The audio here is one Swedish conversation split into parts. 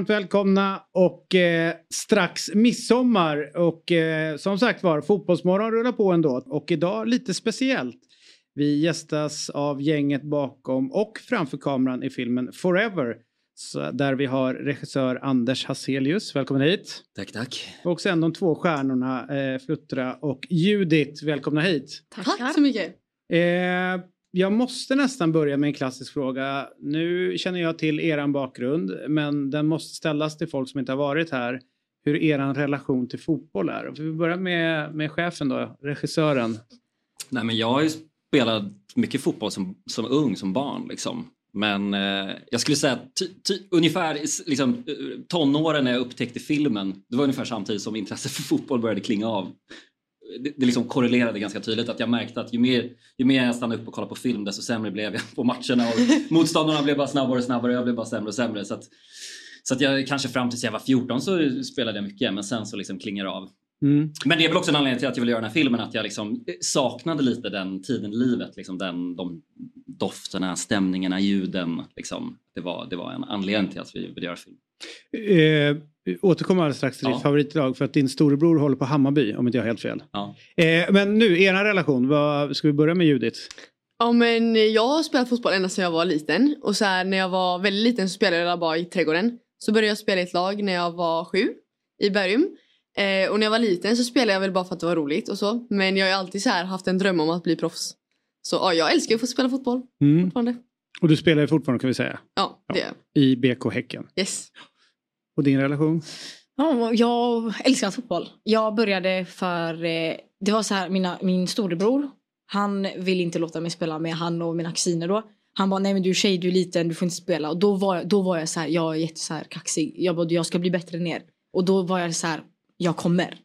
Varmt välkomna och eh, strax midsommar och eh, som sagt var fotbollsmorgon rullar på ändå och idag lite speciellt. Vi gästas av gänget bakom och framför kameran i filmen Forever så, där vi har regissör Anders Hazelius, välkommen hit. Tack, tack. Och sen de två stjärnorna eh, Fluttra och Judith, välkomna hit. Tack så mycket. Eh, jag måste nästan börja med en klassisk fråga. Nu känner jag till er bakgrund, men den måste ställas till folk som inte har varit här. Hur er relation till fotboll är. Vi börjar med, med chefen då, regissören. Nej, men jag har ju spelat mycket fotboll som, som ung, som barn. Liksom. Men eh, jag skulle säga att ty, ty, ungefär liksom, eh, tonåren när jag upptäckte filmen, det var ungefär samtidigt som intresset för fotboll började klinga av. Det, det liksom korrelerade ganska tydligt att jag märkte att ju mer, ju mer jag stannade upp och kollade på film desto sämre blev jag på matcherna och motståndarna blev bara snabbare och snabbare och jag blev bara sämre och sämre. Så att, så att jag kanske fram tills jag var 14 så spelade jag mycket men sen så liksom klingar det av. Mm. Men det är väl också en anledning till att jag vill göra den här filmen att jag liksom saknade lite den tiden i livet. Liksom den, de dofterna, stämningarna, ljuden. Liksom. Det, var, det var en anledning till att vi ville göra film. Eh, återkommer alldeles strax till Ja. ditt favoritlag för att din storebror håller på Hammarby om inte jag har helt fel. Ja. Eh, men nu, eran relation, vad, ska vi börja med Judith? Ja men jag har spelat fotboll ända sedan jag var liten. Och så här, när jag var väldigt liten så spelade jag bara i trädgården. Så började jag spela i ett lag när jag var sju i Bergum. Eh, och när jag var liten så spelade jag väl bara för att det var roligt och så. Men jag har ju alltid så här haft en dröm om att bli proffs. Så ja, jag älskar att få spela fotboll Mm. fortfarande. Och du spelar ju fortfarande kan vi säga. Ja, det Ja. gör jag. I BK Häcken. Yes. Och din relation? Ja, jag älskar fotboll. Jag började för, eh, det var så här, mina, min storebror, han ville inte låta mig spela med han och mina kusiner då. Han bara, nej men du är tjej, du är liten, du får inte spela. Och då var, jag- då var jag så här, jag är jätte så här kaxig. Jag bara, jag ska bli bättre än er. Och då var jag så här, jag kommer.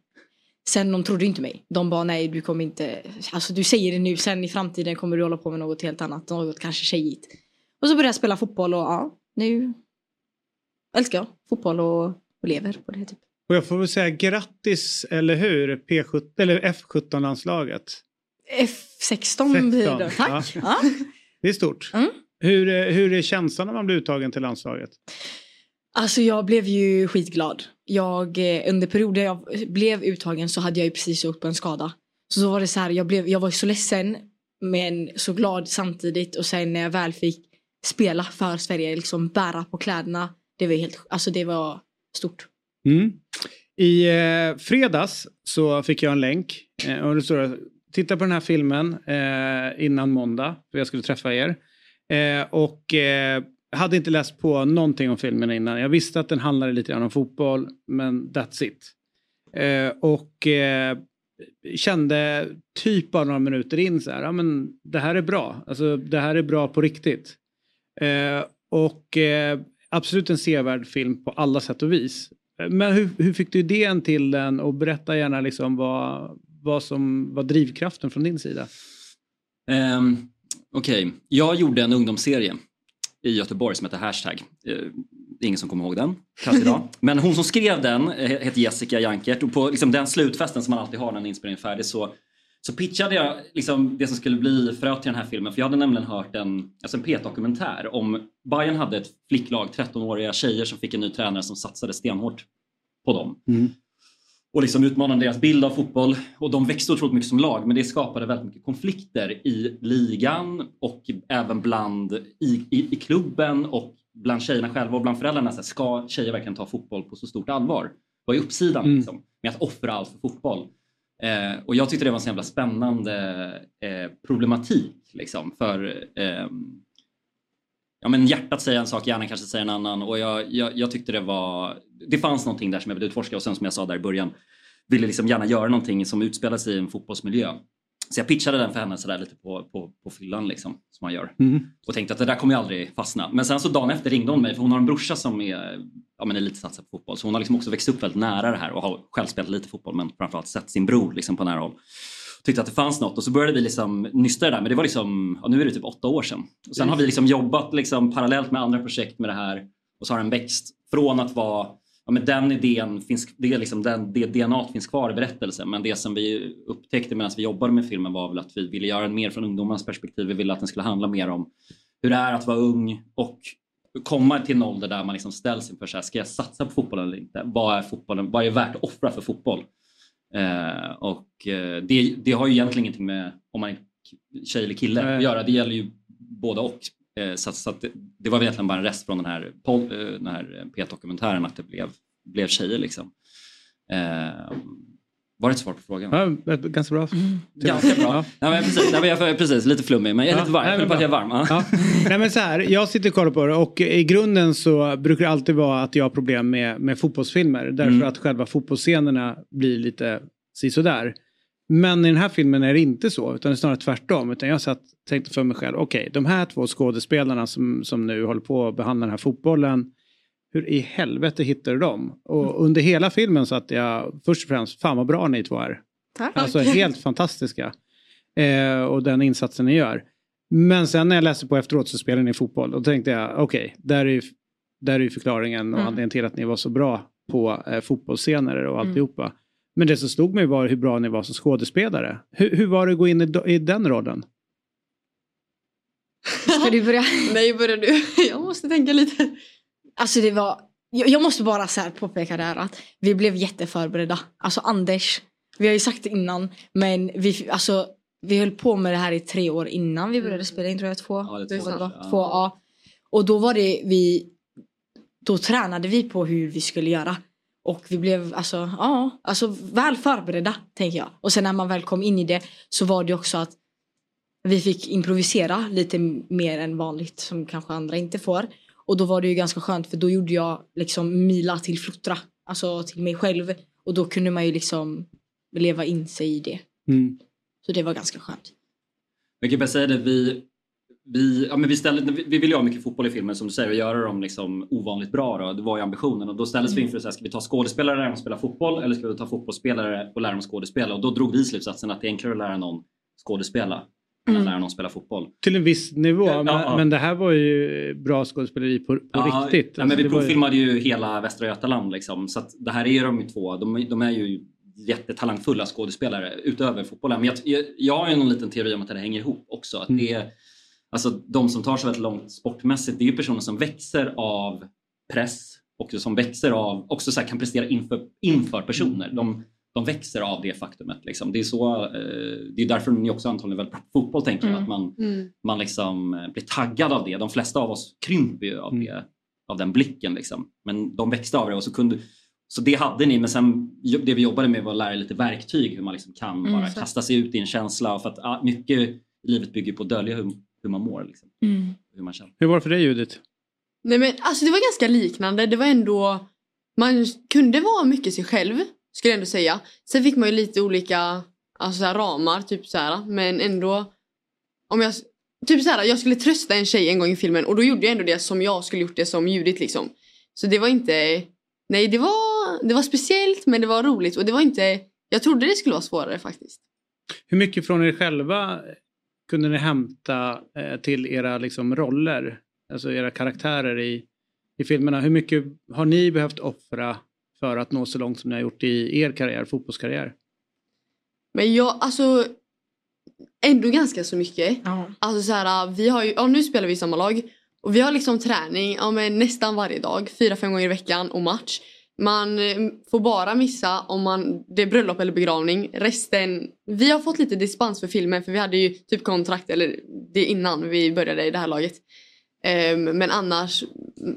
Sen de trodde inte mig. De bara, nej du kommer inte, alltså du säger det nu, sen i framtiden kommer du hålla på med något helt annat. Något kanske tjejigt. Och så började jag spela fotboll och ja, nu älskar jag fotboll och, och lever på det typ. Och jag får väl säga grattis, eller hur? P17, eller F17-landslaget. F16 blir det. 16, Tack. ja. Ja. Det är stort. Mm. Hur, är- hur är känslan när man blir uttagen till landslaget? Alltså jag blev ju skitglad. Jag, eh, under perioder jag blev uttagen så hade jag ju precis åkt på en skada. Så så var det så här, jag, blev, jag var så ledsen men så glad samtidigt och sen när jag väl fick spela för Sverige, liksom bära på kläderna. Det var helt, alltså det var stort. Mm. I eh, fredags så fick jag en länk. Eh, och det står titta på den här filmen eh, innan måndag. För jag skulle träffa er. Eh, och eh, hade inte läst på någonting om filmen innan. Jag visste att den handlade lite grann om fotboll. Men that's it. Eh, och eh, kände typ bara några minuter in så här. Ja, men det här är bra. Alltså det här är bra på riktigt. Eh, och eh, absolut en sevärd film på alla sätt och vis. Men hur, hur fick du idén till den och berätta gärna liksom vad, vad som var drivkraften från din sida? Um, Okej, jag gjorde en ungdomsserie i Göteborg som heter Hashtag. Eh, ingen som kommer ihåg den, kanske idag. Men hon som skrev den heter Jessica Jankert och på liksom, den slutfesten som man alltid har när en inspelning är färdig så, så pitchade jag liksom, det som skulle bli fröet till den här filmen. För jag hade nämligen hört en, alltså en P1-dokumentär om Bayern hade ett flicklag, 13-åriga tjejer som fick en ny tränare som satsade stenhårt på dem. Och liksom utmanade deras bild av fotboll. Och de växte otroligt mycket som lag men det skapade väldigt mycket konflikter i ligan och även bland i, i, i klubben och bland tjejerna själva och bland föräldrarna. Så här, ska tjejer verkligen ta fotboll på så stort allvar? Vad är uppsidan Mm. liksom, med att offra allt för fotboll? Eh, och jag tyckte det var en så jävla spännande eh, problematik. Liksom, för eh, ja, men hjärtat säger en sak, hjärnan kanske säger en annan. Och jag, jag, jag tyckte det var... Det fanns någonting där som jag ville utforska och sen som jag sa där i början ville liksom gärna göra någonting som utspelar sig i en fotbollsmiljö. Så jag pitchade den för henne sådär lite på, på, på fyllan liksom, som man gör. Mm. Och tänkte att det där kommer ju aldrig fastna. Men sen så dagen efter ringde hon mig för hon har en brorsa som är ja, men elitsatsad på fotboll. Så hon har liksom också växt upp väldigt nära det här och har själv spelat lite fotboll men framförallt sett sin bror liksom på nära håll. tyckte att det fanns något och så började vi liksom nysta det där men det var liksom, ja, nu är det typ åtta år sedan. Och sen har vi liksom jobbat liksom parallellt med andra projekt med det här och så har den växt från att vara Ja, men den idén finns, det, är liksom den, det DNA finns kvar i berättelsen men det som vi upptäckte medan vi jobbade med filmen var väl att vi ville göra den mer från ungdomarnas perspektiv. Vi ville att den skulle handla mer om hur det är att vara ung och komma till en ålder där man liksom ställs inför så här, ska jag satsa på fotbollen eller inte? Vad är fotbollen? Vad är värt att offra för fotboll? Eh, och eh, det, det, har ju egentligen ingenting med om man är tjej eller kille att göra. Det gäller ju både och. Eh, så, så det, det, var egentligen bara en rest från den här, eh, den här P1-dokumentären att det blev, blev tjejer. Liksom. Eh, var det ett svar på frågan? Ja, ganska bra. Mm. Ganska bra. Ja. Ja, men precis, jag precis, lite flummig men jag är lite varm. Jag, jag är varm. Ja. Nej, men så här, jag sitter och kollar på det och i grunden så brukar det alltid vara att jag har problem med, med fotbollsfilmer. Därför mm. att själva fotbollsscenerna blir lite sådär. Men i den här filmen är det inte så utan det är snarare tvärtom. Utan jag satt, tänkte för mig själv, okej okay, de här två skådespelarna som, som nu håller på att behandla den här fotbollen hur i helvete hittade du dem? Och mm. under hela filmen satt jag först och främst, fan vad bra ni två är. Tack. Alltså helt fantastiska. Eh, och den insatsen ni gör. Men sen när jag läste på efteråt så spelade ni fotboll och då tänkte jag okej, okay, där, är, där är förklaringen och mm. anledningen till att ni var så bra på eh, fotbollsscener och mm. alltihopa. Mm. Men det som stod mig var hur bra ni var som skådespelare. Hur, hur var det att gå in i, i den rollen? Ska du börja? Nej, börja du. Jag måste tänka lite. Alltså det var, jag, jag måste bara så här påpeka det här att vi blev jätteförberedda. Alltså Anders, vi har ju sagt det innan men vi, alltså, vi höll på med det här i tre år innan vi började spela in tror jag. Två, ja, det två, det var. två ja. Och då var det vi, då tränade vi på hur vi skulle göra. Och vi blev alltså, ja, alltså väl förberedda tänker jag. Och sen när man väl kom in i det så var det också att vi fick improvisera lite mer än vanligt som kanske andra inte får. Och då var det ju ganska skönt för då gjorde jag liksom mila till flottra. Alltså till mig själv. Och då kunde man ju liksom leva in sig i det. Mm. Så det var ganska skönt. Jag kan bara säga det, vi, vi, ja, men vi, ställde, vi ville ju ha mycket fotboll i filmen som du säger och göra dem liksom ovanligt bra. Då. Det var ju ambitionen och då ställdes mm. vi inför så här, ska vi ta skådespelare och lära dem spela fotboll eller ska vi ta fotbollsspelare och lära dem skådespela? Och då drog vi slutsatsen att det är enklare att lära någon skådespela mm. lära någon spela fotboll. Till en viss nivå, ja, men, ja. men, det här var ju bra skådespeleri på, på ja, riktigt. Ja, men vi alltså, provfilmade ju... ju hela Västra Götaland liksom, så att det här är de ju två, de, de är ju jättetalangfulla skådespelare utöver fotbollen. Men jag, jag, jag har ju någon liten teori om att det hänger ihop också. Att mm. det är, alltså, de som tar sig väldigt långt sportmässigt, det är ju personer som växer av press och som växer av, också så här, kan prestera inför, inför personer. De, de växer av det faktumet. Liksom. Det, är så, eh, det är därför ni också antagligen väldigt på fotboll tänker mm. att man, mm. man liksom eh, blir taggad av det. De flesta av oss krymper ju av, mm. det, av den blicken. Liksom. Men de växte av det och så kunde så det hade ni men sen det vi jobbade med var att lära er lite verktyg hur man liksom kan mm, bara kasta sig ut i en känsla. För att mycket i livet bygger på att dölja hur, hur man mår. Liksom. Mm. Hur, man känner. hur var det för dig Judith? Nej men alltså det var ganska liknande. Det var ändå man kunde vara mycket sig själv skulle jag ändå säga. Sen fick man ju lite olika alltså, så här, ramar, typ så här, men ändå. Om jag, typ så här, jag skulle trösta en tjej en gång i filmen och då gjorde jag ändå det som jag skulle gjort det som Judith liksom. Så det var inte, nej det var, det var speciellt men det var roligt och det var inte, jag trodde det skulle vara svårare faktiskt. Hur mycket från er själva kunde ni hämta eh, till era liksom, roller? Alltså era karaktärer i, i filmerna. Hur mycket har ni behövt offra för att nå så långt som ni har gjort i er karriär, fotbollskarriär? Men jag, alltså ändå ganska så mycket. Ja. Alltså så här, vi har ju, ja, nu spelar vi i samma lag och vi har liksom träning ja, men nästan varje dag, fyra, fem gånger i veckan och match. Man eh, får bara missa om man, det är bröllop eller begravning. Resten, vi har fått lite dispens för filmen för vi hade ju typ kontrakt, eller det innan vi började i det här laget. Um, men annars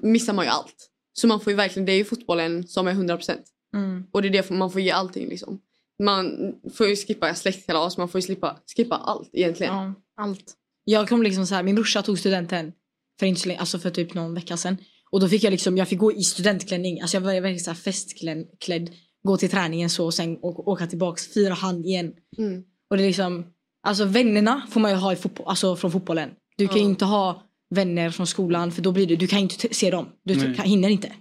missar man ju allt. Så man får verkligen, det är ju fotbollen som är 100%. Mm. Och det är det man får ge allting liksom. Man får ju skippa släktkalas, man får ju slippa, skippa allt egentligen. Ja, allt. Jag kom liksom så här, min brorsa tog studenten för inte alltså för typ någon vecka sedan. Och då fick jag liksom, jag fick gå i studentklänning, alltså jag var verkligen så här festklädd. Gå till träningen så och sen åka tillbaks, fira hand igen. Mm. Och det är liksom, alltså vännerna får man ju ha i fotboll, alltså från fotbollen. Du kan ju inte ha vänner från skolan för då blir det, du kan inte se dem. Du kan, hinner inte.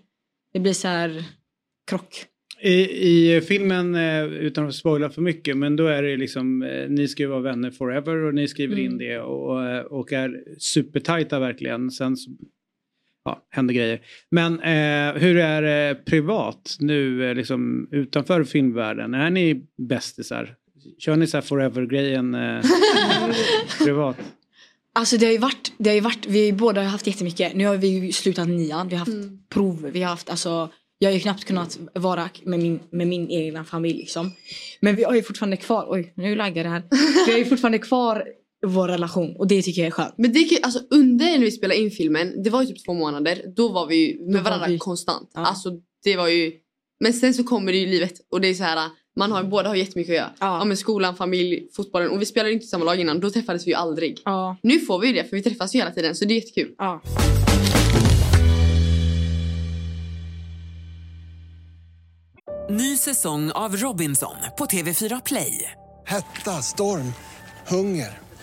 Det blir så här krock. I, I filmen, eh, utan att spoila för mycket, men då är det liksom, eh, ni ska ju vara vänner forever och ni skriver in Mm. det och, eh, och är supertajta verkligen. Sen ja, händer grejer. Men eh, hur är det privat nu, eh, liksom utanför filmvärlden? Är ni bästisar? Kör ni så här forever-grejen eh, privat? Alltså det har ju varit, det har ju varit vi båda har haft jättemycket. Nu har vi ju slutat nian, vi har haft Mm. prov, vi har haft alltså jag har ju knappt kunnat vara med min, med min egna familj liksom. Men vi har ju fortfarande kvar, oj nu laggar det här. Vi har ju fortfarande kvar vår relation och det tycker jag är skönt. Men det, kan- alltså, under när vi spelade in filmen, det var ju typ två månader. Då var vi ju med var varandra vi- konstant. Ja. Alltså det var ju... Men sen så kommer det ju livet och det är så här, man har, båda har jättemycket att göra. Ja. Ja. men skolan, familj, fotbollen. Och vi spelade inte i samma lag innan, då träffades vi ju aldrig. Ja, Nu får vi ju det för vi träffas ju hela tiden så det är jättekul. ja. Ny säsong av Robinson på TV4 Play. Hetta, storm, hunger.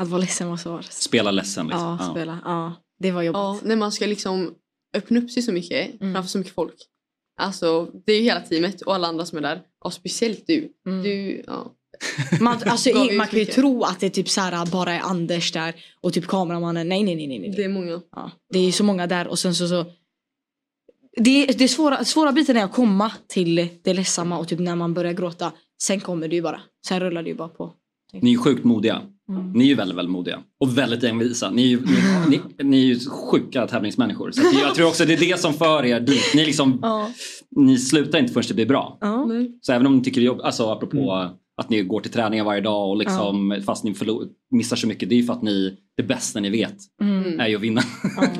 Att vara ledsen var svårt. Spela ledsen liksom. Ja, spela. Ja, det var jobbigt. Ja, när man ska liksom öppna upp sig så mycket Mm. framför så mycket folk. Alltså det är ju hela teamet och alla andra som är där. Och speciellt du. Mm. Du, ja. Man, alltså, ju man kan ju tro att det typ så här, bara är Anders där och typ kameramannen. Nej, nej, nej. nej, nej. Det är många. Ja, det är så många där och sen så... så det, det svåra, svåra biten är att komma till det ledsamma och typ när man börjar gråta. Sen kommer det ju bara. Sen rullar det ju bara på. Ni är sjukt modiga. Mm. Ni är ju väldigt, väldigt modiga. Och väldigt envisa. Ni är ju, ni, ni, ni är ju sjuka tävlingsmänniskor. Så jag tror också det är det som för er dit. Ni, liksom, Ja. ni slutar inte förrän det blir bra. Ja. Så även om ni tycker det är jobb, alltså apropå att ni går till träningar varje dag och liksom, fast ni förlor, missar så mycket. Det är ju för att ni, det bästa ni vet Mm. är ju att vinna.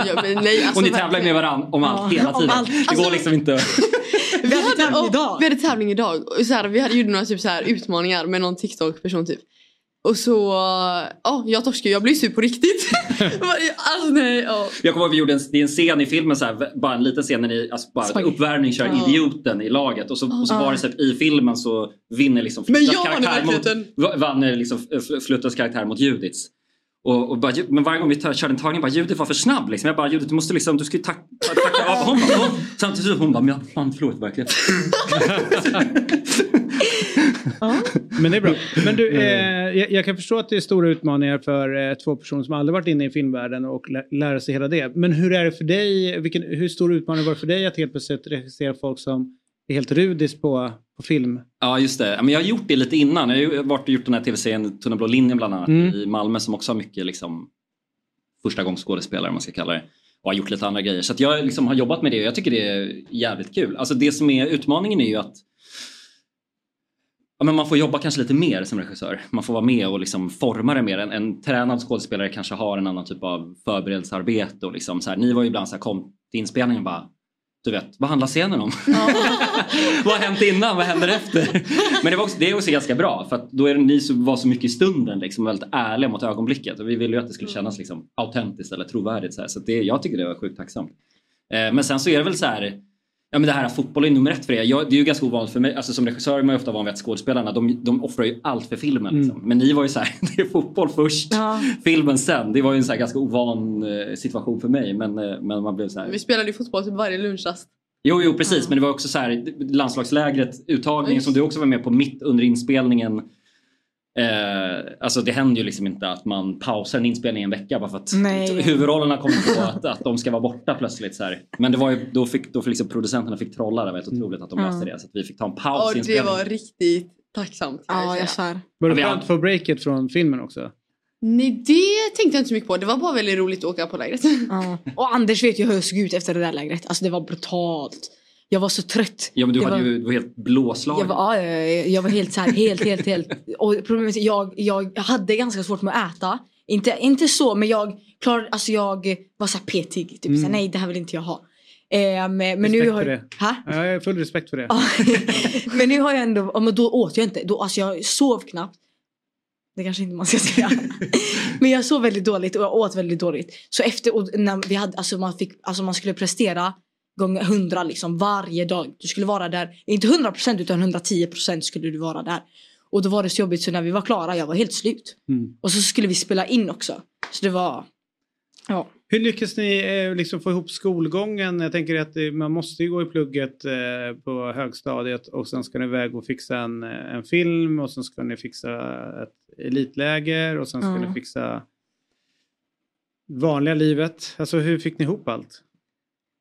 Ja, nej, alltså, och ni tävlar med varandra om allt Ja, hela tiden. allt. Det Alltså- går liksom inte. Vi hade tävling ja, idag. Vi hade tävling idag. Och så här, vi hade gjort några typ så här utmaningar med någon TikTok-person typ. Och så, ja jag torskade jag blev sur på riktigt. alltså nej, ja. Jag kommer ihåg vi gjorde en, det är en scen i filmen, så här, bara en liten scen när ni alltså bara uppvärmning kör Ja. idioten i laget och så, och så var det så att i filmen så vinner liksom Fluttas karaktär mot, vann eh, liksom Fl- Fluttas karaktär mot Judits. Och, och bara, men varje gång vi tar- körde en tagning bara Judit var för snabb liksom. Jag bara Judit du måste liksom, du ska ju tack, tacka av. Hon bara, hon, samtidigt hon bara, men jag, fan förlåt verkligen. Men det är bra. Men du, eh, jag, jag kan förstå att det är stora utmaningar för eh, två personer som aldrig varit inne i filmvärlden och lä- lära sig hela det. Men hur är det för dig? Vilken, hur stor utmaning var det för dig att helt plötsligt regissera folk som helt rudis på, på film? Ja just det, men jag har gjort det lite innan. Jag har varit och gjort den här tv-serien Tunna blå linjen bland annat Mm. i Malmö som också har mycket liksom, första gångs skådespelare man ska kalla det. Och har gjort lite andra grejer. Så att jag liksom har jobbat med det och jag tycker det är jävligt kul. Alltså det som är utmaningen är ju att ja, men man får jobba kanske lite mer som regissör. Man får vara med och liksom forma det mer. En, en tränad skådespelare kanske har en annan typ av förberedelsearbete. Och liksom så här, ni var ju ibland så här, kom till inspelningen och bara du vet, vad handlar scenen om? vad har hänt innan? Vad händer efter? Men det, var också, det är också ganska bra för att då är ni som var så mycket i stunden liksom, väldigt ärliga mot ögonblicket. Och vi ville ju att det skulle kännas liksom, autentiskt eller trovärdigt. Så, här. så det, jag tycker det var sjukt tacksamt. Eh, men sen så är det väl så här Ja men det här fotboll är nummer ett för er. Jag, det är ju ganska ovanligt för mig. Alltså som regissör är man ju ofta van vid att skådespelarna de, de offrar ju allt för filmen. Liksom. Men ni var ju så här, det är fotboll först, Ja. filmen sen. Det var ju en så här ganska ovan eh, situation för mig. Men, eh, men man blev så här. Vi spelade ju fotboll typ varje lunchrast. Jo, jo precis. Men det var också så här landslagslägret, uttagningen som du också var med på mitt under inspelningen. Eh, alltså det händer ju liksom inte att man pausar en inspelning en vecka bara för att Nej. huvudrollerna kommer på att, att de ska vara borta plötsligt. Så här. Men det var ju, då fick, då fick liksom producenterna fick trolla det var helt otroligt att de löste det. Så att vi fick ta en paus Och det var riktigt tacksamt. Ja, säga. jag svär. Var det skönt att få breaket från filmen också? Nej det tänkte jag inte så mycket på. Det var bara väldigt roligt att åka på lägret. Ja. Och Anders vet ju hur jag såg ut efter det där lägret. Alltså det var brutalt. Jag var så trött. Ja men du hade var- ju, du var helt blåslagen. Jag var, ja, ja, ja, jag var helt så här, helt, helt, helt. Och problemet är, jag, jag hade ganska svårt med att äta. Inte, inte så, men jag klarade, alltså jag var så här petig. Typ Mm. så här, nej det här vill inte jag ha. Eh, men, men nu Respekt har för jag... det. Ha? Ja, jag har full respekt för det. Men nu har jag ändå, ja, men då åt jag inte. Då, alltså jag sov knappt. Det kanske inte man ska säga. men jag sov väldigt dåligt och jag åt väldigt dåligt. Så efter, när vi hade, alltså man, fick, alltså man skulle prestera gånger 100 liksom varje dag. Du skulle vara där, inte 100% utan 110% skulle du vara där. Och då var det så jobbigt så när vi var klara, jag var helt slut. Mm. Och så skulle vi spela in också. Så det var, ja. Hur lyckas ni eh, liksom få ihop skolgången? Jag tänker att eh, man måste ju gå i plugget eh, på högstadiet och sen ska ni iväg och fixa en, eh, en film och sen ska ni fixa ett elitläger och sen ska Mm. ni fixa vanliga livet. Alltså hur fick ni ihop allt?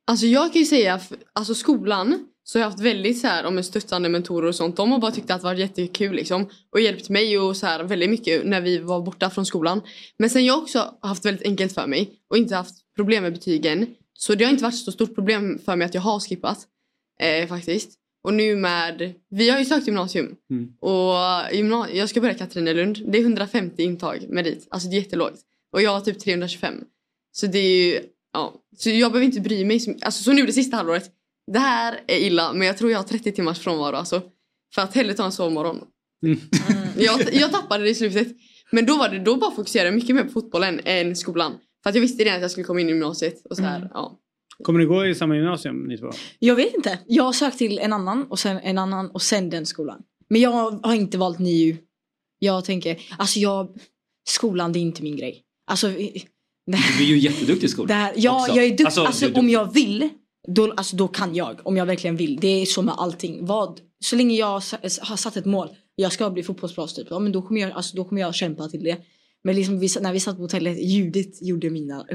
Alltså jag kan ju säga, alltså skolan så har jag haft väldigt så här om stöttande mentorer och sånt. De har bara tyckt att det var jättekul liksom. Och hjälpt mig och så här väldigt mycket när vi var borta från skolan. Men sen jag har också haft väldigt enkelt för mig och inte haft problem med betygen. Så det har inte varit så stort problem för mig att jag har skippat. Eh, faktiskt. Och nu med, vi har ju sökt gymnasium. Mm. Och gymna- jag ska börja Katrinelund. Det är 150 intag med dit. Alltså det är jättelågt. Och jag har typ 325. Så det är ju, ja. Så jag behöver inte bry mig. Så, alltså så nu det sista halvåret. Det här är illa men jag tror jag har 30 timmars frånvaro alltså. För att hellre ta en sovmorgon. Mm. Jag, jag tappade det i slutet. Men då var det, då bara fokuserade jag mycket mer på fotbollen än skolan. För att jag visste redan att jag skulle komma in i gymnasiet och så här, Mm. ja. Kommer ni gå i samma gymnasium ni två? Jag vet inte. Jag har sökt till en annan och sen en annan och sen den skolan. Men jag har inte valt NIU. Jag tänker, alltså jag, skolan det är inte min grej. Alltså, Du är ju jätteduktig i skolan. här, ja, också. jag är duktig. Alltså, Alltså, du- du- om jag vill, då, alltså, då kan jag. Om jag verkligen vill. Det är så med allting. Vad, så länge jag har satt ett mål. Jag ska bli fotbollsproffs typ. Ja, men då kommer jag, alltså, då kommer jag kämpa till det. Men liksom, vi, när vi satt på hotellet, Judit gjorde mina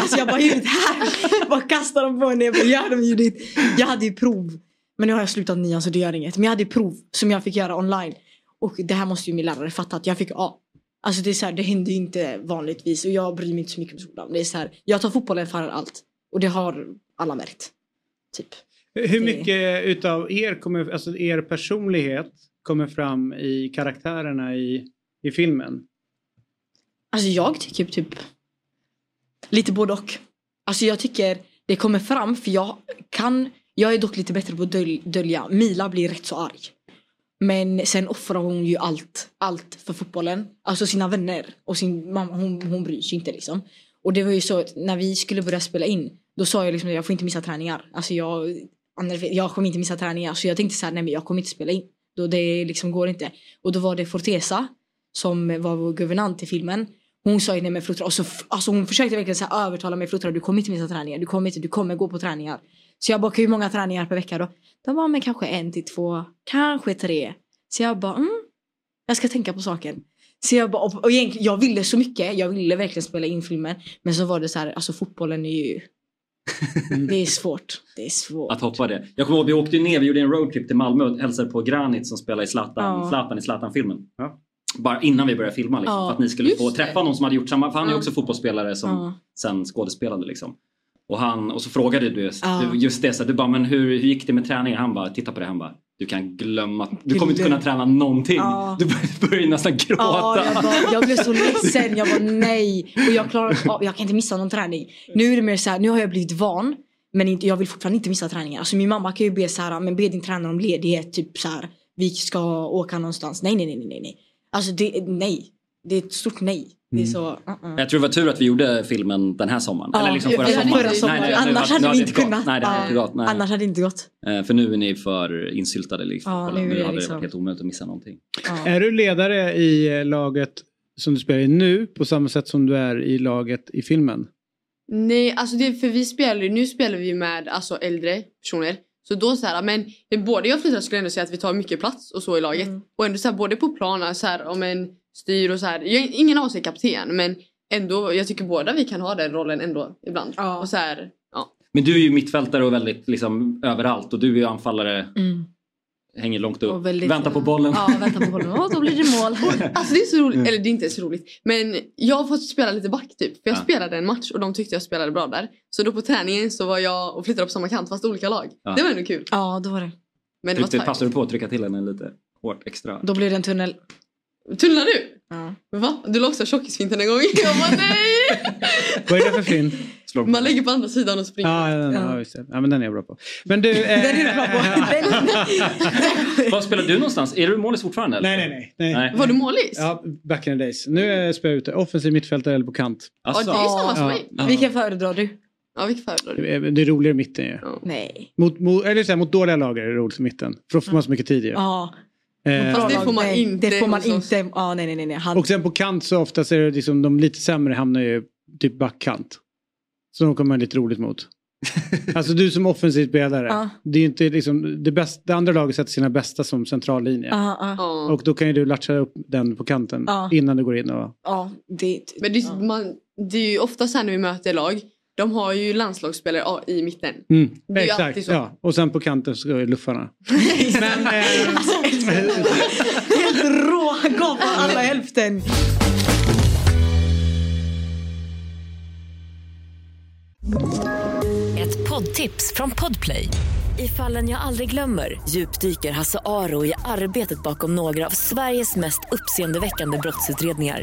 alltså jag bara Judit här! bara kastade dem på henne. Jag bara gör dem Judit. Jag hade ju prov. Men nu har jag slutat nian så det gör inget. Men jag hade ju prov som jag fick göra online. Och det här måste ju min lärare fatta att jag fick A. Alltså det är så här, det händer inte vanligtvis och jag bryr mig inte så mycket om skolan. Det är så här, jag tar fotbollen före allt. Och det har alla märkt. Typ. Hur Det- mycket utav er, kommer, alltså er personlighet kommer fram i karaktärerna i, i filmen? Alltså jag tycker typ lite både och. Alltså jag tycker det kommer fram för jag kan, jag är dock lite bättre på att döl, dölja. Mila blir rätt så arg. Men sen offrar hon ju allt, allt för fotbollen. Alltså sina vänner och sin mamma, hon, hon bryr sig inte liksom. Och det var ju så att när vi skulle börja spela in, då sa jag liksom att jag får inte missa träningar. Alltså jag, jag kommer inte missa träningar. Så jag tänkte så här, nej men jag kommer inte spela in. Då det liksom går inte. Och då var det Fortesa som var vår guvernant i filmen. Hon sa ju nej men Fluttra, och så, f- alltså hon försökte verkligen så här övertala mig Fluttra du kommer inte missa träningar, du kommer inte, du kommer gå på träningar. Så jag bara, hur många träningar per vecka då? De var men kanske en till två, kanske tre. Så jag bara, mm, jag ska tänka på saken. Så jag bara, och, och egentligen, jag ville så mycket, jag ville verkligen spela in filmen. Men så var det så här, alltså fotbollen är ju, det är svårt. Det är svårt. Att hoppa det. Jag kommer ihåg vi åkte ner, vi gjorde en roadtrip till Malmö och hälsade på Granit som spelar i Zlatan, Ja. Zlatan i Zlatan-filmen. Ja. Bara innan vi började filma liksom, Ja, för att ni skulle få träffa någon som hade gjort samma, för han är ju också fotbollsspelare som sen skådespelade liksom. Och, han, och så frågade du just, du, just det, så du bara men hur, hur gick det med träningen? Han bara, titta på det, han bara du kan glömma, du kommer inte kunna träna någonting. Ja. Du bör- börjar nästan gråta. Ja, jag, bara, jag blev så ledsen. Jag var nej. Och jag klarar av, jag kan inte missa någon träning. Nu är det mer så här, nu har jag blivit van. Men jag vill fortfarande inte missa träningar. Alltså min mamma kan ju be så här, men be din tränare om ledighet. Typ så här, vi ska åka någonstans. Nej, nej, nej, nej, nej. Alltså det, nej. Det är ett stort nej. Det är Mm. så, uh-uh. Jag tror det var tur att vi gjorde filmen den här sommaren. Ja, Eller liksom förra förra sommaren. Nej, nej, Annars hade vi inte gått. kunnat. Nej, det hade inte gått. Nej. Annars hade det inte gått. Eh, För nu är ni för insyltade i Ja, nu nu hade det liksom- varit helt omöjligt att missa någonting. Ja. Är du ledare i eh, laget som du spelar i nu på samma sätt som du är i laget i filmen? Nej, alltså det, för vi spelar nu spelar vi med alltså äldre personer. Så då så här, men både jag och Flytta skulle ändå säga att vi tar mycket plats och så i laget. Mm. Och ändå så här, både på planen så här, om en styr och så här. Jag, ingen av oss är kapten men ändå, jag tycker båda vi kan ha den rollen ändå ibland. Ja. Och så här, ja. Men du är ju mittfältare och väldigt liksom överallt och du är ju anfallare Mm. Hänger långt upp, väldigt- väntar på bollen. Ja, vänta på bollen. Och då blir det mål. Alltså det är så roligt, eller det är inte så roligt. Men jag har fått spela lite back typ. För jag Ja. spelade en match och de tyckte jag spelade bra där. Så då på träningen så var jag och flyttade på samma kant fast olika lag. Ja. Det var ändå kul. Ja, då var det. Men det var Tryckte, tajt. passade du på att trycka till henne lite hårt extra? Då blir det en tunnel. Tunnlar du? Ja. Va? Du la också tjockisfinten en gång. Jag bara nej! Vad är det för fin? Slår på. Man lägger på andra sidan och springer. Ja, ja, ja, just det. ja, men den är jag bra på. Men du... Eh, Den är du bra på. Var spelar du någonstans? Är du målis fortfarande? Eller? nej, nej, nej. Nej. Var du målis? Ja, back in the days. Nu eh, spelar jag ute. Offensiv mittfältare eller på kant. Ja, det är samma som mig. Ja. Föredrar du? Ja, vilket föredrar du? Det är, det är roligare i mitten ju. Ja. Nej. Mot, mot, eller så här, mot dåliga lag är det roligt i mitten. För då får man så mycket tid ju. Ja. Eh, Fast det får man nej, inte Det får man inte. Ja, nej, nej, nej. Han, och sen på kant så oftast är det liksom de lite sämre hamnar ju typ backkant. Så de kommer man lite roligt mot. alltså du som offensiv spelare. Ja. Det är inte liksom det, bästa, det andra laget sätter sina bästa som centrallinje. ja, ja. Ja. Och då kan ju du latcha upp den på kanten innan du går in och... ja, det, Men det, man, det är ju ofta så här när vi möter lag. De har ju landslagsspelare i mitten. Mm, Det är ju alltid exakt, så. ja. Och sen på kanten så är luffarna. Men, eh, Helt rå. Han gav bara alla hälften. Ett poddtips från Podplay. I fallen jag aldrig glömmer djupdyker Hasse Aro i arbetet bakom några av Sveriges mest uppseendeväckande brottsutredningar.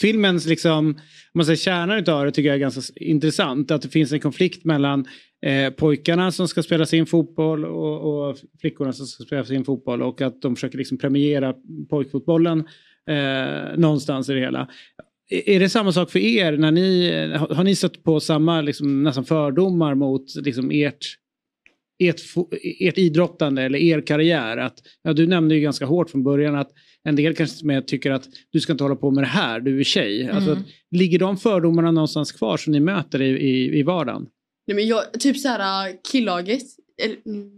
filmens liksom, om man säger kärna utav det tycker jag är ganska intressant. Att det finns en konflikt mellan eh, pojkarna som ska spela sin fotboll och, och flickorna som ska spela sin fotboll och att de försöker liksom premiera pojkfotbollen eh, någonstans i det hela. Är det samma sak för er? När ni, har, ni stött på samma liksom, nästan fördomar mot liksom, ert, ert, ert idrottande eller er karriär? Att, ja, du nämnde ju ganska hårt från början att en del kanske med tycker att du ska inte hålla på med det här, du är tjej. Alltså, Mm. ligger de fördomarna någonstans kvar som ni möter i, i, i vardagen? Nej, men jag, typ så här äh, killaget. Eller, mm,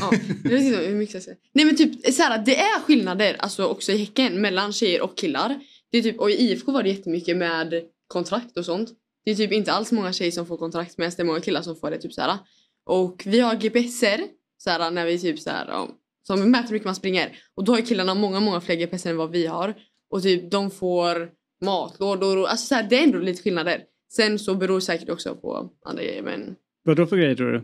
ja, jag vet inte hur mycket jag säga. Nej men typ så här, det är skillnader alltså också i Häcken mellan tjejer och killar. Det är typ, och i IFK var det jättemycket med kontrakt och sånt. Det är typ inte alls många tjejer som får kontrakt medan det är många killar som får det. Typ så här. Och vi har GPSer så här, när vi typ så här, som mäter hur mycket man springer. Och då har killarna många, många fler GPSer än vad vi har. Och typ de får matlådor och alltså så här, det är ändå lite skillnader. Sen så beror det säkert också på andra grejer men Vad då för grejer tror du?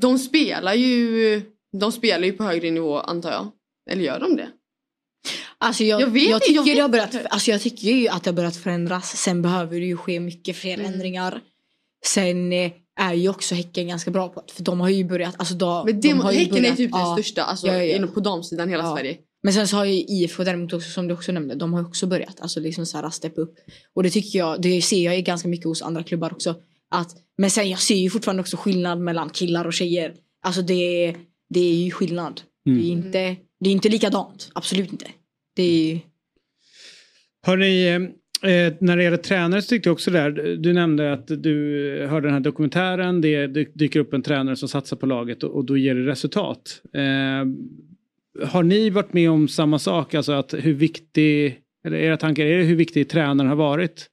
de spelar ju de spelar ju på högre nivå antar jag. Eller gör de det? Alltså jag, Jag jag, vet inte, tycker jag det vet har börjat, inte. alltså jag tycker ju att det har börjat förändras. Sen behöver det ju ske mycket fler Mm. ändringar. Sen eh, är ju också Häcken ganska bra på det. För de har ju börjat, alltså då, Men det, de har ju Häcken är börjat- typ den ja. största alltså, Ja, ja, på damsidan i hela Ja. Sverige. Men sen så har ju IFK däremot också som du också nämnde, de har också börjat alltså liksom så här steppa upp. Och det tycker jag, det ser jag ju ganska mycket hos andra klubbar också. Att, men sen jag ser ju fortfarande också skillnad mellan killar och tjejer. Alltså det, det är ju skillnad. Mm. Det, är inte, det är inte likadant, absolut inte. Det är ju, Har ni, eh, när det gäller tränare så tyckte jag också där, du nämnde att du hörde den här dokumentären, det, dyker upp en tränare som satsar på laget och, och då ger det resultat. Eh, har ni varit med om samma sak, alltså att hur viktig, eller era tankar, är det hur viktig tränaren har varit?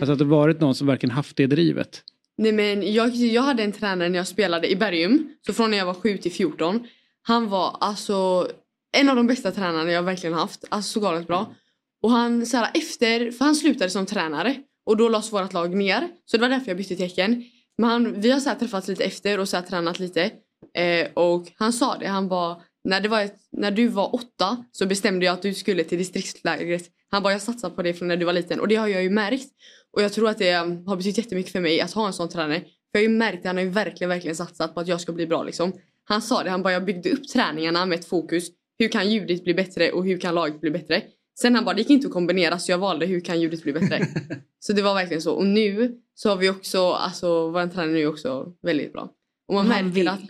Alltså att det varit någon som verkligen haft det drivet? Nej men jag, jag hade en tränare när jag spelade i Bergum. Så från när jag var 7 till 14. Han var alltså en av de bästa tränarna jag verkligen haft. Alltså så galet bra. Och han så här, efter, för han slutade som tränare. Och då lades vårt lag ner. Så det var därför jag bytte tecken. Men han, vi har så här träffats lite efter och så här tränat lite. Eh, och han sa det, han bara när, det var ett, när du var åtta så bestämde jag att du skulle till distriktslägret. Han bara jag satsar på det från när du var liten och det har jag ju märkt. Och jag tror att det har betytt jättemycket för mig att ha en sån tränare. För jag har ju märkt att han har ju verkligen, verkligen satsat på att jag ska bli bra liksom. Han sa det, han bara jag byggde upp träningarna med ett fokus. Hur kan ljudet bli bättre och hur kan laget bli bättre? Sen han bara det gick inte att kombinera så jag valde hur kan ljudet bli bättre. så det var verkligen så. Och nu så har vi också, alltså vår tränare nu är också väldigt bra. Och man Han vill. att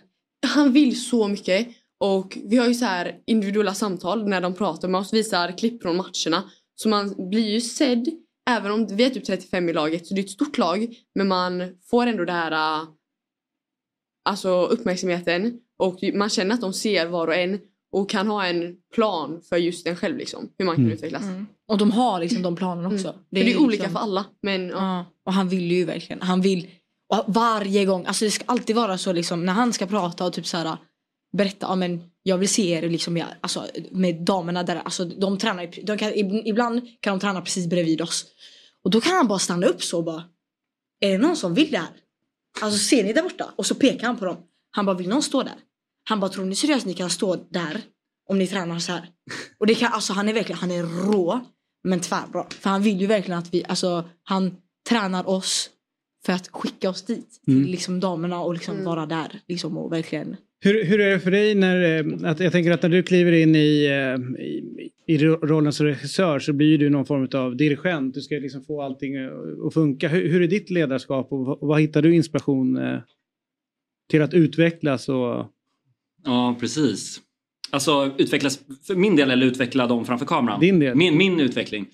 han vill så mycket. Och vi har ju så här individuella samtal när de pratar med oss, visar klipp från matcherna. Så man blir ju sedd. Även om vi är typ 35 i laget så det är ett stort lag. Men man får ändå det här äh, alltså uppmärksamheten. Och man känner att de ser var och en. Och kan ha en plan för just en själv liksom. Hur man kan Mm. utvecklas. Mm. Och de har liksom de planerna också. Mm. Det är, det är olika liksom- för alla. Men ja. Ja, och han vill ju verkligen. Han vill och varje gång. Alltså det ska alltid vara så liksom när han ska prata och typ så här berätta. Ja men jag vill se er liksom ja, alltså, med damerna där. Alltså de tränar de kan, ib- ibland kan de träna precis bredvid oss. Och då kan han bara stanna upp så och bara. Är det någon som vill det här? Alltså ser ni där borta? Och så pekar han på dem. Han bara vill någon stå där? Han bara tror ni seriöst ni kan stå där? Om ni tränar så här. Och det kan, alltså han är verkligen, han är rå. Men tvärbra. För han vill ju verkligen att vi, alltså han tränar oss för att skicka oss dit. Mm. Till liksom damerna och liksom vara där. Liksom och verkligen. Hur, hur är det för dig när, eh, att jag tänker att när du kliver in i, eh, i, i ro- rollen som regissör så blir du någon form av dirigent. Du ska liksom få allting eh, att funka. Hur, hur är ditt ledarskap och vad, vad hittar du inspiration till att utvecklas och Ja, precis. Alltså utvecklas, för min del eller utveckla dem framför kameran? Din del. Min, min utveckling.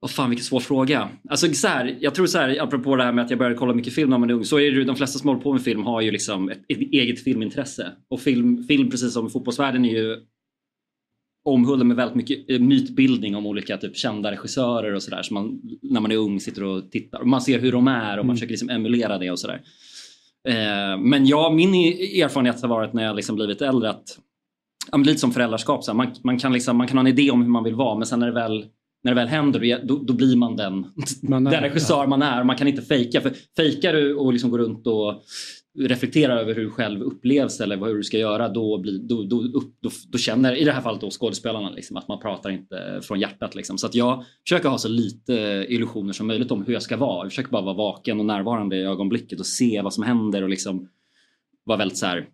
Vad fan vilken svår fråga. Alltså så här, jag tror så här, apropå det här med att jag började kolla mycket film när man är ung. Så är det ju, de flesta som håller på med film har ju liksom ett, ett eget filmintresse. Och film, film, precis som fotbollsvärlden, är ju omhuldad med väldigt mycket eh, mytbildning om olika typ kända regissörer och sådär. Så man, när man är ung sitter och tittar. Och man ser hur de är och man försöker liksom emulera det och sådär. Eh, men ja, min i- erfarenhet har varit när jag liksom blivit äldre att ja, lite som föräldraskap. Så här, man, man, kan liksom, man kan ha en idé om hur man vill vara men sen när det väl, när det väl händer då, då blir man den, Man är, den regissör man är. Man kan inte fejka. För fejkar du och liksom går runt och reflekterar över hur du själv upplevs eller vad hur du ska göra då, blir, då, då, då, då känner i det här fallet då skådespelarna liksom, att man pratar inte från hjärtat. Liksom. Så att jag försöker ha så lite illusioner som möjligt om hur jag ska vara. Jag försöker bara vara vaken och närvarande i ögonblicket och se vad som händer och liksom vara väldigt så här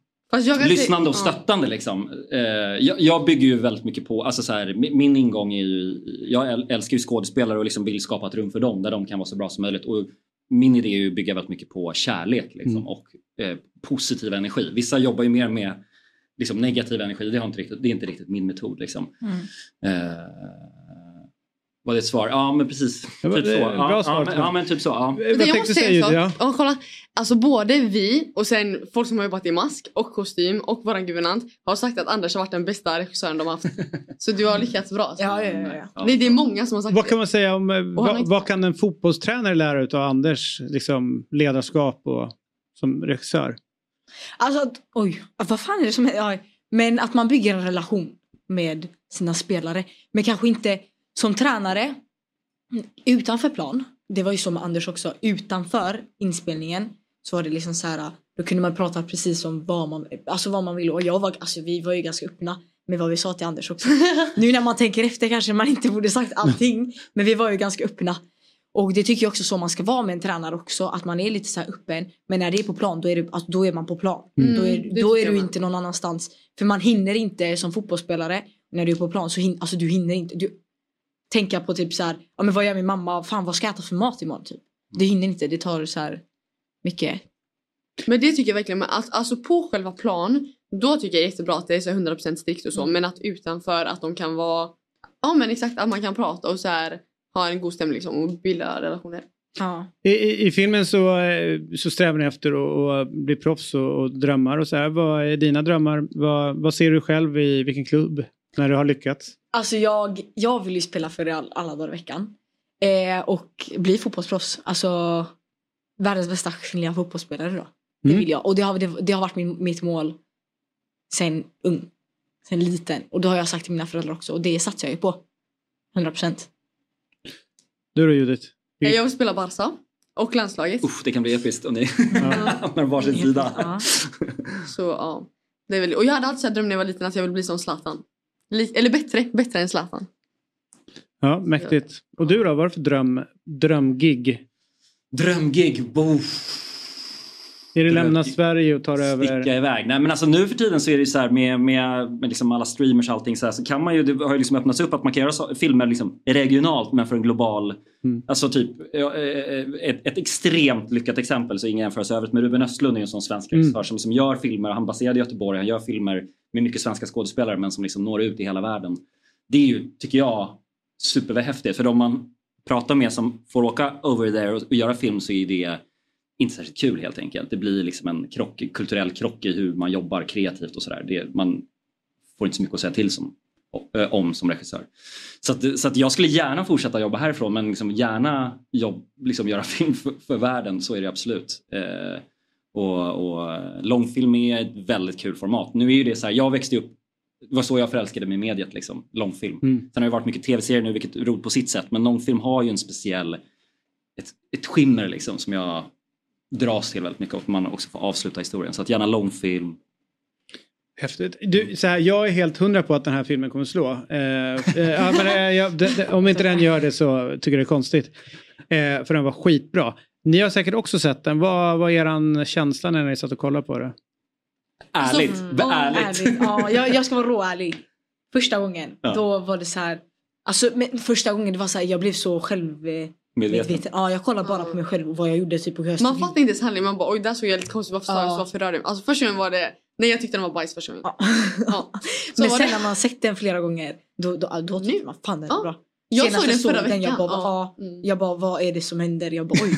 lyssnande och stöttande liksom. Eh, jag, jag bygger ju väldigt mycket på, alltså så här, min, ingång är ju, jag äl- älskar ju skådespelare och liksom vill skapa ett rum för dem där de kan vara så bra som möjligt. Och min idé är ju att bygga väldigt mycket på kärlek liksom, Mm. och eh, positiv energi. Vissa jobbar ju mer med liksom, negativ energi, det, har inte riktigt, det är inte riktigt min metod. Liksom. Eh, var det ett svar? Ja men precis. Ja, men Typ så. Ja, bra ja, svar, men, ja men typ så. Ja. Jag måste säga en sak. Ja. Ja, kolla. Alltså både vi och sen folk som har jobbat i mask och kostym och våran guvernant har sagt att Anders har varit den bästa regissören de har haft. Så du har lyckats bra. Ja, ja, ja. ja. Det, det är många som har sagt Vad det. kan man säga om, vad, vad kan en fotbollstränare lära ut av Anders liksom, ledarskap och som regissör? Alltså att, oj, vad fan är det som händer? Men att man bygger en relation med sina spelare. Men kanske inte som tränare utanför plan. Det var ju så med Anders också. Utanför inspelningen så var det liksom så här. Då kunde man prata precis om vad man, alltså vad man ville. Och jag var, alltså vi var ju ganska öppna med vad vi sa till Anders också. nu när man tänker efter kanske man inte borde sagt allting. Men vi var ju ganska öppna. Och det tycker jag också så man ska vara med en tränare också. Att man är lite så här öppen. Men när det är på plan då är, det, alltså, då är man på plan. Mm, då är, det då är du inte någon annanstans. För man hinner inte som fotbollsspelare. När du är på plan så hin, alltså, du hinner inte. Du, tänka på typ så här. Ja, men vad gör min mamma? Fan vad ska jag äta för mat imorgon? Typ. Du hinner inte. Det tar så här mycket. Men det tycker jag verkligen. Men att, alltså på själva plan. Då tycker jag jättebra att det är så 100% strikt och så. Mm. Men att utanför att de kan vara. Ja men exakt att man kan prata och så här. Ha en god stämning liksom och bilda relationer. Ja. I, i, I filmen så, eh, så strävar ni efter att, bli proffs och, och drömmar och så här. Vad är dina drömmar? Vad, vad ser du själv i vilken klubb när du har lyckats? Alltså jag, jag vill ju spela för Real alla dagar i veckan. Eh, och bli fotbollsproffs. Alltså världens bästa kvinnliga fotbollsspelare då. Det Mm. vill jag. Och det har, det, det har varit min, mitt mål sen ung. Sen liten. Och det har jag sagt till mina föräldrar också. Och det satsar jag ju på. 100%. Du då Judith? Jag vill spela Barca. Och landslaget. Uff, det kan bli episkt om ni hamnar på varsin sida. Ja. Så ja. Det är väl, och jag hade alltid så här dröm när jag var liten att jag ville bli som Zlatan. Eller bättre, bättre än Zlatan. Ja, mäktigt. Och du då? Vad är det för dröm, drömgig? Drömgig. Boff. Är det lämna. Sverige och ta över? Sticka iväg. Nej men alltså nu för tiden så är det ju så här med, med, med liksom alla streamers och allting så, här, så kan man ju, det har ju liksom öppnats upp att man kan göra så, filmer liksom regionalt men för en global Mm. Alltså typ ja, eh, ett, ett extremt lyckat exempel så ingen jämförelse övrigt men Ruben Östlund är ju en sån svensk Mm. regissör som liksom gör filmer, han är baserad i Göteborg, han gör filmer med mycket svenska skådespelare men som liksom når ut i hela världen. Det är ju, tycker jag, superhäftigt. För de man pratar med som får åka over there och, och göra film så är det inte särskilt kul helt enkelt. Det blir liksom en krock, kulturell krock i hur man jobbar kreativt och sådär. Man får inte så mycket att säga till som, om som regissör. Så, att, så att jag skulle gärna fortsätta jobba härifrån men liksom gärna jobb, liksom göra film för, för världen, så är det absolut. Eh, och, och långfilm är ett väldigt kul format. Nu är ju det så här, jag växte upp det var så jag förälskade mig i mediet, liksom, långfilm. Mm. Sen har det varit mycket tv-serier nu, vilket är roligt på sitt sätt. Men långfilm har ju en speciell, ett, ett skimmer liksom, som jag dras till väldigt mycket och man också får avsluta historien. Så att gärna långfilm. Häftigt. Du, så här, jag är helt hundra på att den här filmen kommer slå. Eh, eh, ja, men, eh, jag, det, det, om inte den gör det så tycker jag det är konstigt. Eh, för den var skitbra. Ni har säkert också sett den. Vad var er känsla när ni satt och kollade på det? Ärligt. Alltså, ja, ärligt. Ja, jag, jag ska vara råärlig. Första gången, Ja. då var det så här. Alltså, men första gången det var så här, jag blev så själv... Medveten. medveten. Ja, jag kollade bara på mig själv och vad jag gjorde typ på hösten. Man fattar inte ens handling, man bara oj där såg jag lite konstigt, varför sa Ja. jag så, varför rörde jag mig? Alltså första gången var det, nej jag tyckte den var bajs första gången. Ja. Så Men var sen det. när man sett den flera gånger, då, då, då tyckte man fan den är Ja. bra. Jag Senast såg den förra jag veckan. jag bara, Ja. ja. jag bara, vad är det som händer? Jag bara, oj.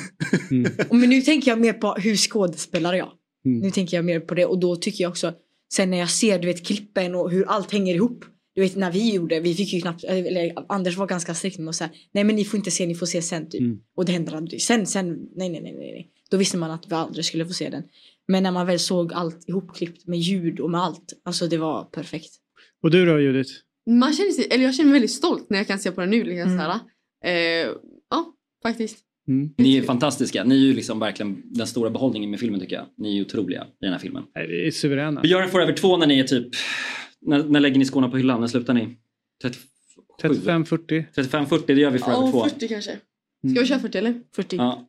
Och Men nu tänker jag mer på hur skådespelar jag. Mm. Nu tänker jag mer på det och då tycker jag också, sen när jag ser du vet klippen och hur allt hänger ihop. Du vet när vi gjorde, vi fick ju knappt, eller Anders var ganska strikt med oss säga, nej men ni får inte se, ni får se sen typ. Mm. Och det händer aldrig. Sen, sen, nej nej nej nej. Då visste man att vi aldrig skulle få se den. Men när man väl såg allt ihopklippt med ljud och med allt, alltså det var perfekt. Och du då Judith? Man känner sig, eller jag känner mig väldigt stolt när jag kan se på den nu. Liksom, Mm. så här. Eh, ja, faktiskt. Ni är fantastiska. Ni är ju liksom verkligen den stora behållningen med filmen tycker jag. Ni är ju otroliga i den här filmen. Nej, det är suveräna. Vi gör en Forever 2 när ni är typ... När, när lägger ni skorna på hyllan? När slutar ni? 35-40? 35-40, det gör vi Forever 2. Ja, 40 kanske. Ska vi köra 40 eller? 40. Ja.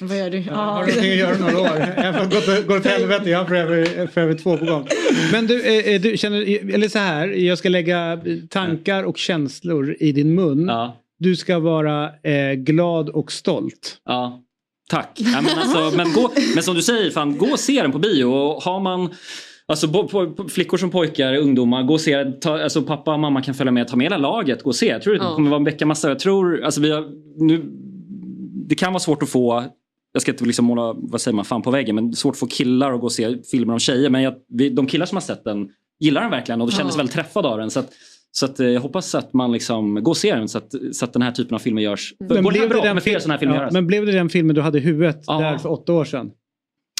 Vad gör du? Har du någonting att göra några år? Gått åt helvete, jag har Forever, forever 2 på gång. Men du, eh, eh, du känner, eller så här, jag ska lägga tankar och känslor i din mun. Du ska vara eh, glad och stolt. Ja, tack. Ja, men, alltså, men, gå, men som du säger, fan, gå och se den på bio. Och har man Alltså bo, po, po, flickor som pojkar, ungdomar, gå och se. Ta, alltså, pappa och mamma kan följa med, ta med hela laget, gå och se. Jag tror det Ja. kommer vara en vecka massa. Jag tror, alltså, vi har, nu, det kan vara svårt att få jag ska inte liksom måla vad säger man, fan på väggen men det är svårt att få killar att gå och se filmer om tjejer. Men jag, vi, de killar som har sett den gillar den verkligen och känner sig Ja. väldigt träffade av den. Så, att, så att, eh, jag hoppas att man liksom går och ser den så att, så att den här typen av filmer görs. Här blev det ja, göras? men blev det den filmen du hade i huvudet Ja. där för åtta år sedan?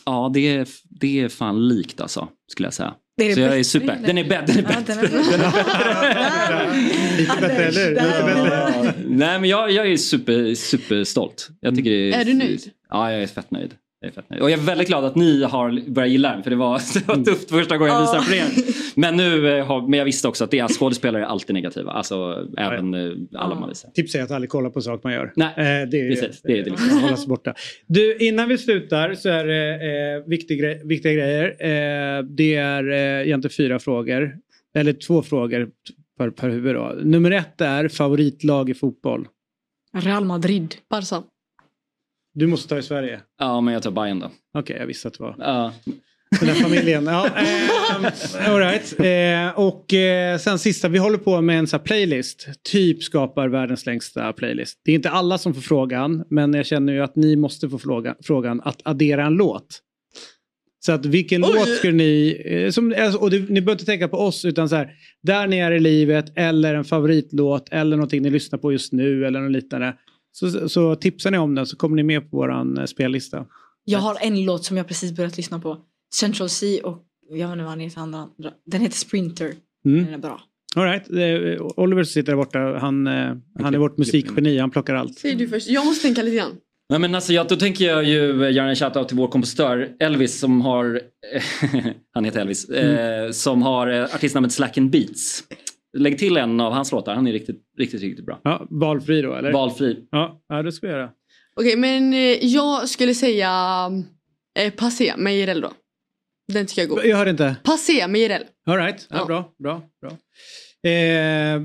Ja, det är, det är fan likt alltså, skulle jag säga. Det är så jag är bättre, super. eller? Den är bättre. Den är Ja, bättre. den är Lite bättre, eller hur? Bättre. Nej, men jag, jag är super, superstolt. Jag tycker det Är du nöjd? Ja, jag är fett nöjd. Jag är fett nöjd. Och jag är väldigt glad att ni har börjat gilla den för det var, det var tufft första gången jag visade för er. Men, nu, eh, har, men jag visste också att det är skådespelare är alltid negativa. Alltså även eh, alla man visar. Tips är att aldrig kolla på sak man gör. Nej, Eh, det är, precis. Det är det liksom. hålla sig borta. Du, innan vi slutar så är det eh, viktig grej, viktiga grejer. Eh, det är eh, egentligen fyra frågor. Eller två frågor per, per huvud. Då. Nummer ett är favoritlag i fotboll. Real Madrid. Barca. Du måste ta i Sverige. Ja, men jag tar Bayern då. Okej, jag visste att det var Ja. den här familjen. Ja, eh, all right. eh, och eh, sen sista, vi håller på med en här playlist. Typ skapar världens längsta playlist. Det är inte alla som får frågan, men jag känner ju att ni måste få fråga, frågan att addera en låt. Så att vilken Oj. låt skulle ni, eh, som, alltså, och det, ni behöver inte tänka på oss utan så här, där ni är i livet eller en favoritlåt eller någonting ni lyssnar på just nu eller något liknande. Så, så, tipsar ni om den så kommer ni med på våran eh, spellista. Jag har en låt som jag precis börjat lyssna på. Central C och jag vet inte vad han heter andra. Den heter Sprinter. Mm. Den är bra. All right. Eh, Oliver sitter där borta, han, eh, han är vårt musikgeni, han plockar allt. Säg du först. Jag måste tänka lite grann. Nej, men alltså, jag, då tänker jag ju göra en shoutout till vår kompositör Elvis som har, han heter Elvis, eh, som har artistnamnet Slack and Beats. Lägg till en av hans låtar, han är riktigt, riktigt, riktigt bra. Ja, valfri då eller? Valfri. Ja, ja det ska vi göra. Okej, men eh, jag skulle säga eh, Passé med Jireel då. Den tycker jag är god. Jag hörde inte. Passé med Jireel. All right. Ja, Ja. Bra, bra, bra. Eh,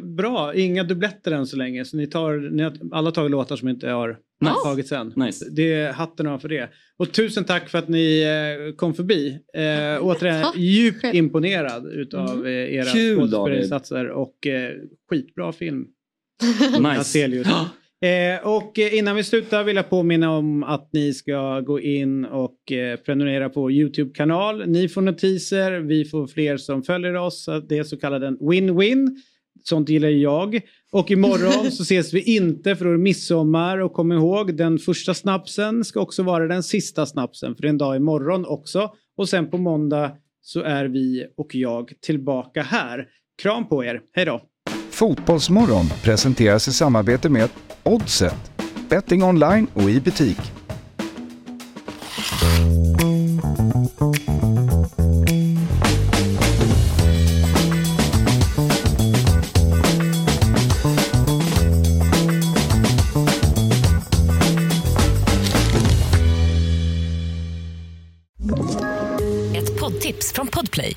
bra, inga dubbletter än så länge. Så ni tar, ni har alla tagit låtar som inte har Nice. tagits än. Nice. Det är hatten av för det. Och tusen tack för att ni eh, kom förbi. Eh, återigen Tack djupt imponerad utav eh, era skådespelarinsatser och eh, skitbra film. Nice. Eh, och eh, innan vi slutar vill jag påminna om att ni ska gå in och eh, prenumerera på vår YouTube-kanal. Ni får notiser, vi får fler som följer oss. Det är så kallad en win-win. Sånt gillar jag. Och imorgon så ses vi inte för då är det midsommar. Och kom ihåg, den första snapsen ska också vara den sista snapsen. För det är en dag imorgon också. Och sen på måndag så är vi och jag tillbaka här. Kram på er, hej då! Fotbollsmorgon presenteras i samarbete med Oddset, betting online och i butik. Ett poddtips från Podplay.